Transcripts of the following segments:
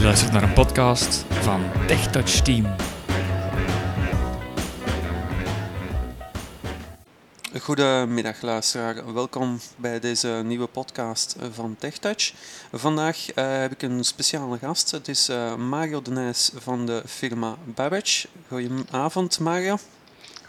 Je luistert naar een podcast van TechTouch Team. Goedemiddag luisteraar, welkom bij deze nieuwe podcast van TechTouch. Vandaag uh, heb ik een speciale gast, het is uh, Mario de Nijs van de firma Babbage. Goedenavond Mario.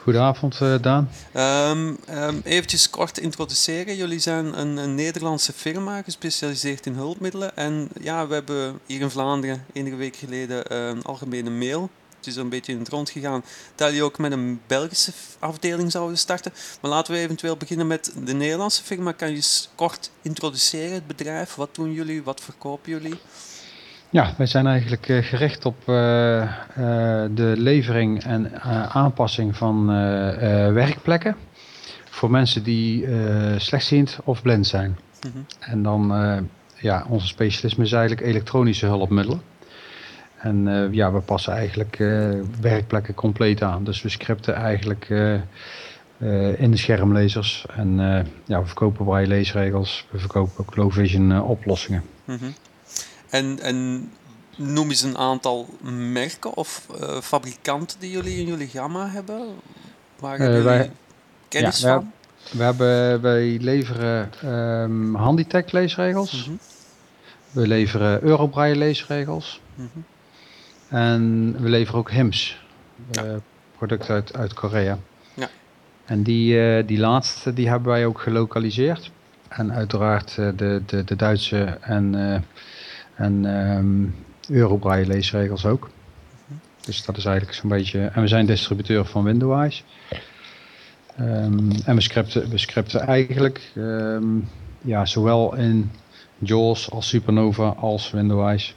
Goedenavond uh, Daan. Um, um, eventjes kort introduceren, jullie zijn een, een, Nederlandse firma gespecialiseerd in hulpmiddelen en ja, we hebben hier in Vlaanderen enige week geleden een algemene mail het is een beetje in het rond gegaan, dat jullie ook met een Belgische afdeling zouden starten. Maar laten we eventueel beginnen met de Nederlandse firma. Kan je kort introduceren, het bedrijf? Wat doen jullie? Wat verkopen jullie? Ja, wij zijn eigenlijk uh, gericht op uh, uh, de levering en aanpassing van werkplekken voor mensen die slechtziend of blind zijn. Mm -hmm. En dan, ja, onze specialisme is eigenlijk elektronische hulpmiddelen. En ja, we passen eigenlijk werkplekken compleet aan. Dus we scripten eigenlijk in de schermlezers. En ja, we verkopen braille leesregels. We verkopen ook low vision oplossingen. Mm -hmm. En, en noem eens een aantal merken of fabrikanten die jullie in jullie gamma hebben? Waar hebben jullie wij, kennis ja, van? We hebben, wij leveren um, Handitech leesregels. Mm -hmm. We leveren Eurobraille leesregels. Mm -hmm. En we leveren ook HIMS, ja. uh, product uit, uit Korea. Ja. En die, die laatste die hebben wij ook gelokaliseerd. En uiteraard de, de, de Duitse en, en um, Eurobraille leesregels ook. Dus dat is eigenlijk zo'n beetje... En we zijn distributeur van Windowise. Um, en we scripten, we scripten eigenlijk um, ja, zowel in JAWS als Supernova als Windowise.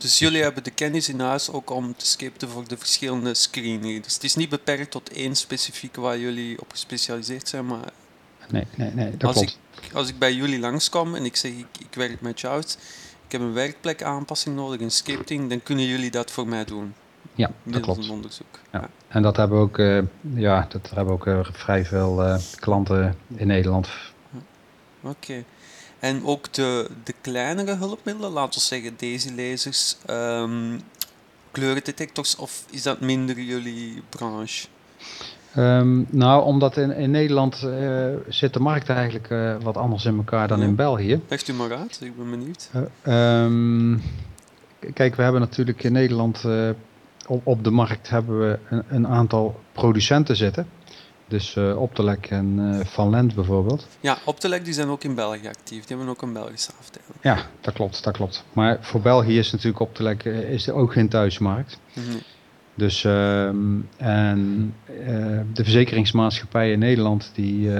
Dus jullie hebben de kennis in huis ook om te scripten voor de verschillende screenreaders. Het is niet beperkt tot één specifieke waar jullie op gespecialiseerd zijn, maar... Nee, nee, nee, dat als klopt. Ik, als ik bij jullie langskom en ik zeg ik, ik werk met jou, ik heb een werkplek aanpassing nodig, een scripting, dan kunnen jullie dat voor mij doen. Ja, dat klopt. een onderzoek. Ja. ja. En dat hebben we ook, uh, ja, dat hebben ook uh, vrij veel uh, klanten in Nederland. Oké. Okay. En ook de, de kleinere hulpmiddelen, laten we zeggen deze lasers, um, kleurendetectors, of is dat minder jullie branche? Um, nou, omdat in, in Nederland uh, zit de markt eigenlijk uh, wat anders in elkaar dan ja. in België. Legt u maar uit, ik ben benieuwd. Uh, um, kijk, we hebben natuurlijk in Nederland op, op de markt hebben we een, een aantal producenten zitten. Dus Optelec en Van Lent bijvoorbeeld. Ja, Optelec die zijn ook in België actief. Die hebben ook een Belgische afdeling. Ja, dat klopt, dat klopt. Maar voor België is natuurlijk Optelec is er ook geen thuismarkt. Dus uh, en de verzekeringsmaatschappijen in Nederland die,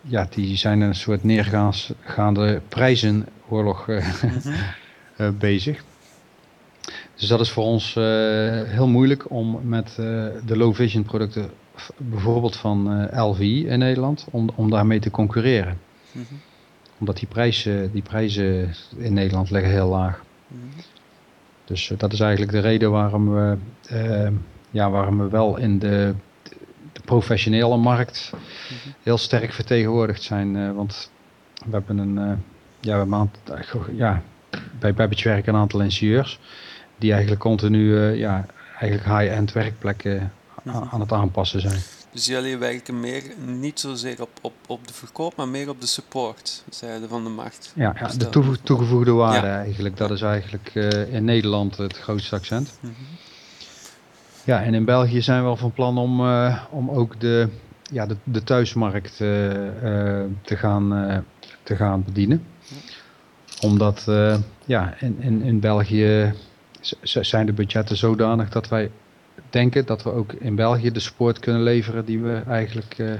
ja, die zijn een soort neergaande prijzenoorlog mm -hmm. bezig. Dus dat is voor ons heel moeilijk om met de low vision producten bijvoorbeeld van uh, eh, LVI in Nederland, om, om daarmee te concurreren. Mm -hmm. Omdat die prijzen, die prijzen in Nederland liggen heel laag. Mm -hmm. Dus dat is eigenlijk de reden waarom we, uh, ja, waarom we wel in de, de professionele markt -hmm. heel sterk vertegenwoordigd zijn. want we hebben een, ja, we hebben ja, bij Babbage werken een aantal ingenieurs die eigenlijk continu ja, eigenlijk high-end werkplekken aan het aanpassen zijn. Dus jullie werken meer niet zozeer op, op, op de verkoop, maar meer op de supportzijde van de markt. Ja, ja de toegevoegde waarde ja. eigenlijk. Dat is eigenlijk uh, in Nederland het grootste accent. Mm -hmm. Ja, en in België zijn we wel van plan om, uh, om ook de, ja, de, de thuismarkt uh, te, gaan, te gaan bedienen. Omdat ja, in, in, in België zijn de budgetten zodanig dat wij denken dat we ook in België de support kunnen leveren die we eigenlijk, uh,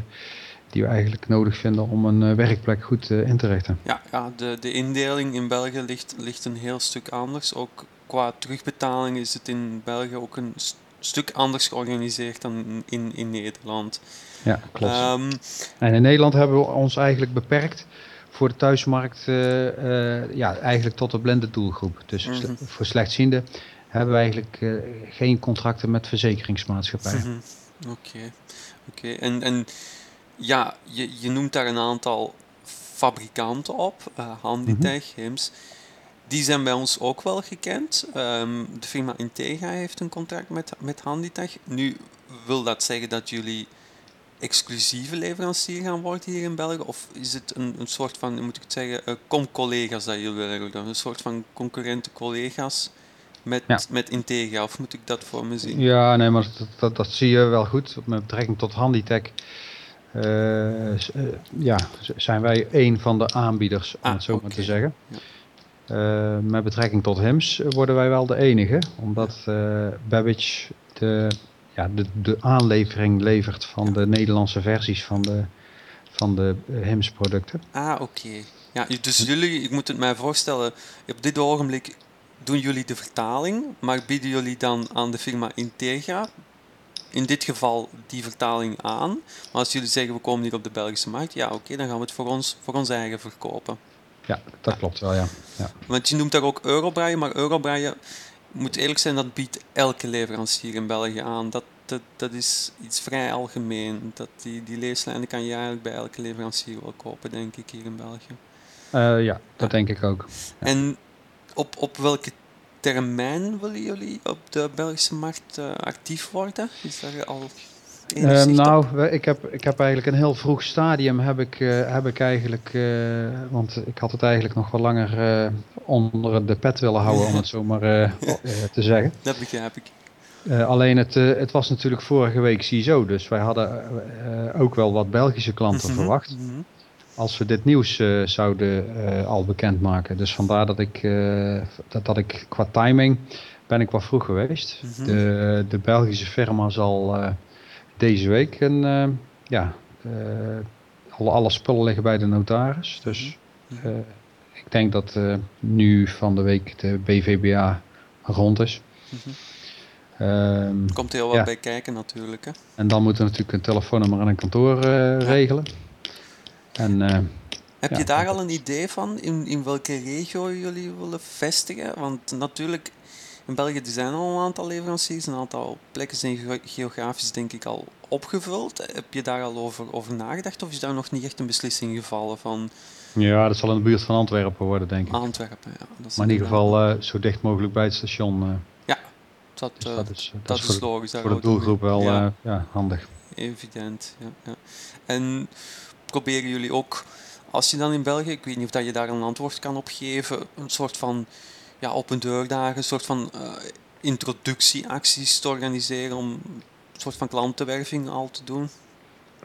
die we eigenlijk nodig vinden om een uh, werkplek goed uh, in te richten. Ja, ja de, de indeling in België ligt, ligt een heel stuk anders. Ook qua terugbetaling is het in België ook een st stuk anders georganiseerd dan in, in Nederland. Ja, klopt. Um, en in Nederland hebben we ons eigenlijk beperkt voor de thuismarkt ja, eigenlijk tot de blended doelgroep. Dus mm -hmm. voor slechtzienden hebben we eigenlijk uh, geen contracten met verzekeringsmaatschappijen. Oké, mm oké. Okay. En, en ja, je, je noemt daar een aantal fabrikanten op, uh, Handitech, mm -hmm. HIMS. die zijn bij ons ook wel gekend. Ehm, de firma Integra heeft een contract met, met Handitech. Nu wil dat zeggen dat jullie exclusieve leverancier gaan worden hier in België? Of is het een, een soort van, moet ik het zeggen, uh, com-collega's dat jullie willen doen? Een soort van concurrente collega's met, met Integra? Of moet ik dat voor me zien? Ja, nee, maar dat, dat, dat zie je wel goed. Met betrekking tot Handitech uh, ja, zijn wij een van de aanbieders, om ah, het zo maar te zeggen. Ja. Uh, met betrekking tot HIMS worden wij wel de enige, omdat Babbage de, ja, de, de aanlevering levert van de Nederlandse versies van de, van de HIMS producten. Ah, oké. Ja, dus jullie, ik moet het mij voorstellen, op dit ogenblik doen jullie de vertaling, maar bieden jullie dan aan de firma Integra in dit geval die vertaling aan. Maar als jullie zeggen we komen niet op de Belgische markt, ja oké, dan gaan we het voor ons, voor ons eigen verkopen. Ja, dat klopt wel, ja. ja. Want je noemt daar ook Eurobraille, maar Eurobraille, moet eerlijk zijn, dat biedt elke leverancier in België aan. Dat, dat, dat is iets vrij algemeen. Dat die, die leeslijnen kan je eigenlijk bij elke leverancier wel kopen, denk ik, hier in België. Uh, ja, dat denk ik ook. En op, op welke termijn willen jullie op de Belgische markt uh, actief worden? Is daar al uh, nou, ik heb, ik heb eigenlijk een heel vroeg stadium heb ik, uh, heb ik eigenlijk, uh, want ik had het eigenlijk nog wel langer onder de pet willen houden, om het zo maar te zeggen. Dat begrijp ik. alleen het, het was natuurlijk vorige week CISO, dus wij hadden ook wel wat Belgische klanten mhm, verwacht. Mm als we dit nieuws uh, zouden uh, al bekendmaken. Dus vandaar dat ik, uh, dat, dat ik qua timing ben ik wat vroeg geweest. Mm -hmm. de, de Belgische firma zal deze week een, ja, alle, alle spullen liggen bij de notaris. Dus -hmm. ik denk dat nu van de week de BVBA rond is. Mm -hmm. um, Komt heel wat ja. bij kijken natuurlijk. Hè? En dan moeten we natuurlijk een telefoonnummer en een kantoor regelen. En, uh, Heb je daar al een idee van, in, in welke regio jullie willen vestigen? Want natuurlijk, in België zijn al een aantal leveranciers, een aantal plekken zijn geografisch denk ik al opgevuld. Heb je daar al over, over nagedacht of is daar nog niet echt een beslissing gevallen van... Ja, dat zal in de buurt van Antwerpen worden, denk ik. Antwerpen, ja. Dat maar in ieder geval uh, zo dicht mogelijk bij het station. Uh. Ja, dat, dus dat is, dat, dat is, is logisch. Voor de doelgroep wel ja. ja handig. Evident, ja. ja. En proberen jullie ook, als je dan in België, ik weet niet of dat je daar een antwoord kan op geven, een soort van ja, open deurdagen, een soort van uh, introductieacties te organiseren om een soort van klantenwerving al te doen?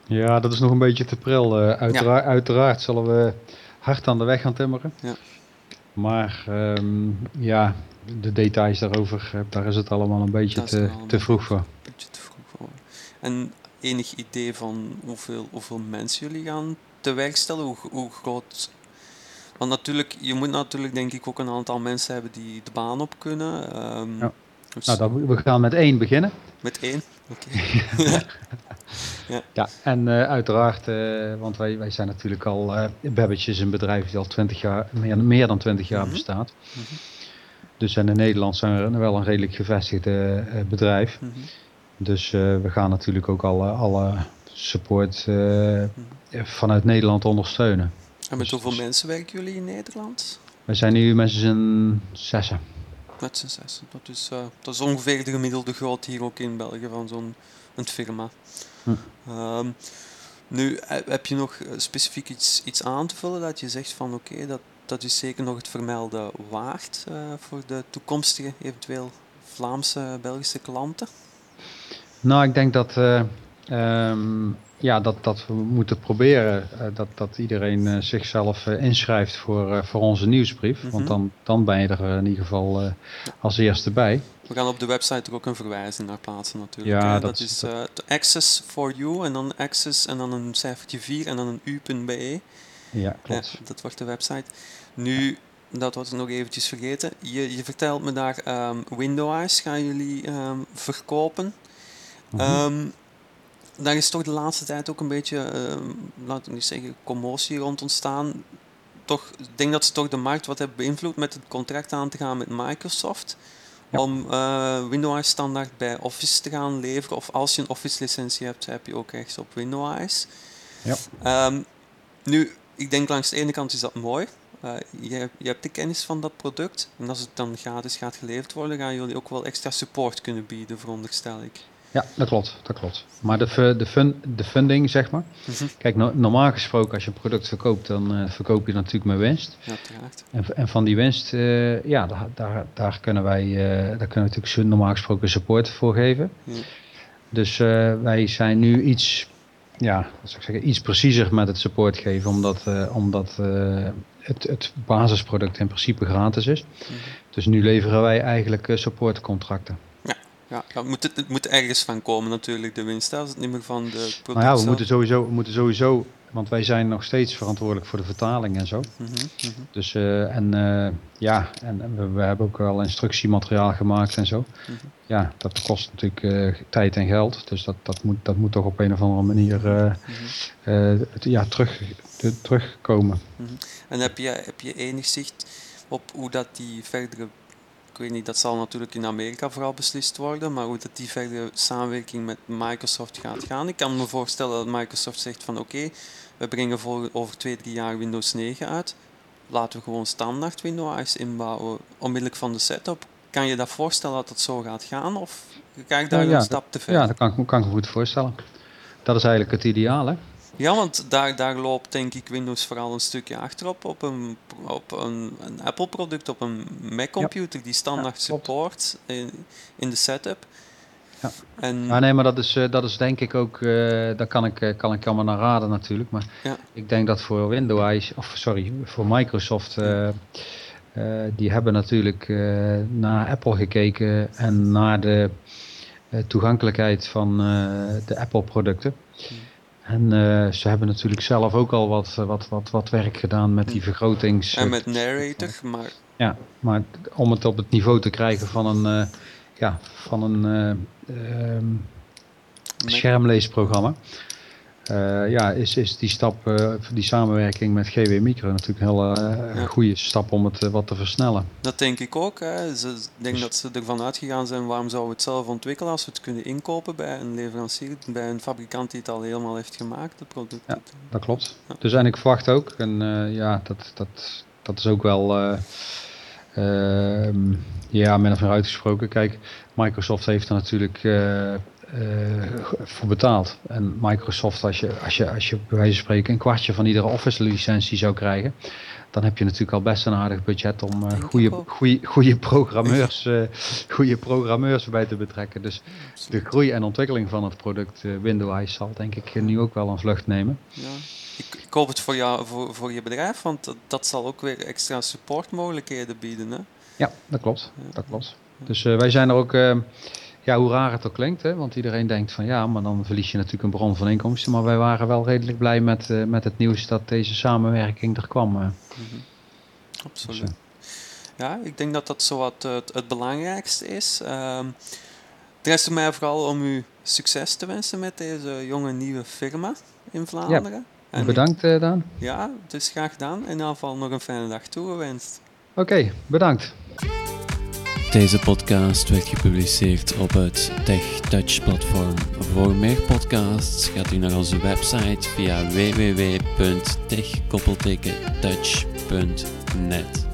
Ja, dat is nog een beetje te pril. Uh, uiteraard, uiteraard zullen we hard aan de weg gaan timmeren. Ja. Maar um, ja, de details daarover, eh, daar is het allemaal een beetje te, te vroeg voor. Een beetje te vroeg voor. En enig idee van hoeveel, hoeveel mensen jullie gaan te werk stellen? Hoe, hoe groot... Want natuurlijk, je moet natuurlijk denk ik ook een aantal mensen hebben die de baan op kunnen. Um, ja. Dus nou, dan, we gaan met één beginnen. Met één? Oké. ja. ja, en uh, uiteraard, uh, want wij, wij zijn natuurlijk al, uh, Babbage is een bedrijf die al 20 jaar, meer, meer dan 20 jaar mm -hmm. bestaat. Mm -hmm. Dus en in Nederland zijn we wel een redelijk gevestigde bedrijf. Mm -hmm. Dus uh, we gaan natuurlijk ook alle, alle support uh, vanuit Nederland ondersteunen. En met dus, hoeveel dus, mensen werken jullie in Nederland? We zijn nu met z'n zessen. Met z'n zessen. Dat is, uh, dat is ongeveer de gemiddelde grootte hier ook in België van zo'n firma. Hm. Um, nu, heb je nog specifiek iets, iets aan te vullen dat je zegt van oké, okay, dat, dat is zeker nog het vermelden waard voor de toekomstige eventueel Vlaamse, Belgische klanten? Nou, ik denk dat, uh, um, ja, dat, dat we moeten proberen uh, dat, dat iedereen uh, zichzelf inschrijft voor, voor onze nieuwsbrief. Mm -hmm. Want dan, dan ben je er in ieder geval als eerste bij. We gaan op de website er ook een verwijzing naar plaatsen natuurlijk. Ja, dat, dat, is dat... Access for You en dan Access en dan een cijfertje 4 en dan een u.be. Ja, klopt. Dat wordt de website. Nu, dat was ik nog eventjes vergeten. Je, je vertelt me daar um, Window Eyes gaan jullie um, verkopen. Um, daar is toch de laatste tijd ook een beetje, uh, laten we niet zeggen, commotie rond ontstaan. Toch, ik denk dat ze toch de markt wat hebben beïnvloed met het contract aan te gaan met Microsoft. Ja. Om uh, Windows standaard bij Office te gaan leveren. Of als je een Office licentie hebt, heb je ook rechts op Windows. Ja. Um, nu, ik denk langs de ene kant is dat mooi. Uh, je, je, hebt de kennis van dat product en als het dan gratis gaat geleverd worden, gaan jullie ook wel extra support kunnen bieden, veronderstel ik. Ja, dat klopt, dat klopt. Maar de, de, fun, de funding, zeg maar. Mhm. Kijk, normaal gesproken als je een product verkoopt, dan uh, verkoop je natuurlijk met winst. Ja, terecht. En, en van die winst, uh, ja, daar, daar, daar, kunnen wij, uh, daar kunnen we natuurlijk normaal gesproken support voor geven. Ja. Dus wij zijn nu iets, ja, wat zou ik zeggen, iets preciezer met het support geven, omdat, omdat het, het basisproduct in principe gratis is. Mhm. Dus nu leveren wij eigenlijk supportcontracten. Ja, het, moet, het moet ergens van komen natuurlijk, de winst. Als het niet meer van de producten. Nou ja, we moeten, sowieso, we moeten sowieso, want wij zijn nog steeds verantwoordelijk voor de vertaling en zo. Mhm, mhm. Dus, uh, en uh, ja, en we, we, hebben ook wel instructiemateriaal gemaakt en zo. Mhm. Ja, dat kost natuurlijk uh, tijd en geld. Dus dat, dat, moet, dat moet toch op een of andere manier ja, terug, de, terugkomen. En heb je, heb je enig zicht op hoe dat die verdere ik weet niet, dat zal natuurlijk in Amerika vooral beslist worden, maar hoe dat die verdere samenwerking met Microsoft gaat gaan. Ik kan me voorstellen dat Microsoft zegt van oké, we brengen voor, over twee, drie jaar Windows 9 uit. Laten we gewoon standaard Windows inbouwen, onmiddellijk van de setup. Kan je dat voorstellen dat het zo gaat gaan? Of ga ik daar een stap te ver? Ja, dat kan, kan ik me goed voorstellen. Dat is eigenlijk het ideaal, hè? Ja, want daar, daar loopt denk ik Windows vooral een stukje achterop op een, op een, een Apple-product, op een Mac-computer die standaard support in, in de setup. Ja. En... ja, nee, maar dat is, uh, dat is denk ik ook, uh, daar kan ik, uh, kan ik allemaal naar raden natuurlijk. Maar ja. ik denk dat voor Windows, of sorry, voor Microsoft, die hebben natuurlijk naar Apple gekeken en naar de toegankelijkheid van de Apple-producten. Hmm. En uh, ze hebben natuurlijk zelf ook al wat, wat, wat, wat werk gedaan met die hm. vergrotings... En met narrator, maar... Ja, maar om het op het niveau te krijgen van een, uh, ja, van een uh, um, schermleesprogramma... Uh, ja, is, is die stap, uh, die samenwerking met GW Micro natuurlijk een hele uh, goede stap om het wat te versnellen. Dat denk ik ook. Hè. Ze denk dus- dat ze ervan uitgegaan zijn, waarom zouden we het zelf ontwikkelen als we het kunnen inkopen bij een leverancier, bij een fabrikant die het al helemaal heeft gemaakt, het product. Ja, dat klopt. Ja. Dus en ik verwacht ook, en ja, dat, dat, dat is ook wel, ehm, ja, min of meer uitgesproken. Kijk, Microsoft heeft er natuurlijk voor betaald. En Microsoft, als je, als, je, als je bij wijze van spreken een kwartje van iedere Office licentie zou krijgen, dan heb je natuurlijk al best een aardig budget om uh, goede, goede, goede, programmeurs, uh, goede programmeurs bij te betrekken. Dus de groei en ontwikkeling van het product uh, Windows zal denk ik nu ook wel een vlucht nemen. Ja. Ik, ik hoop het voor, jou, voor, voor je bedrijf, want dat, dat zal ook weer extra supportmogelijkheden bieden. Hè? Ja, dat klopt. Dat klopt. Dus wij zijn er ook ja, hoe raar het ook klinkt, hè? want iedereen denkt van ja, maar dan verlies je natuurlijk een bron van inkomsten. Maar wij waren wel redelijk blij met, uh, met het nieuws dat deze samenwerking er kwam. Uh. Mm -hmm. Absoluut. Dus, uh. ja, ik denk dat dat zo wat het, het belangrijkste is. Um, het rest mij vooral om u succes te wensen met deze jonge nieuwe firma in Vlaanderen. Ja, en bedankt ik, Daan. Ja, het is graag gedaan. In ieder geval nog een fijne dag toegewenst. Oké, okay, bedankt. Deze podcast werd gepubliceerd op het TechTouch platform. Voor meer podcasts gaat u naar onze website via www.tech-touch.net.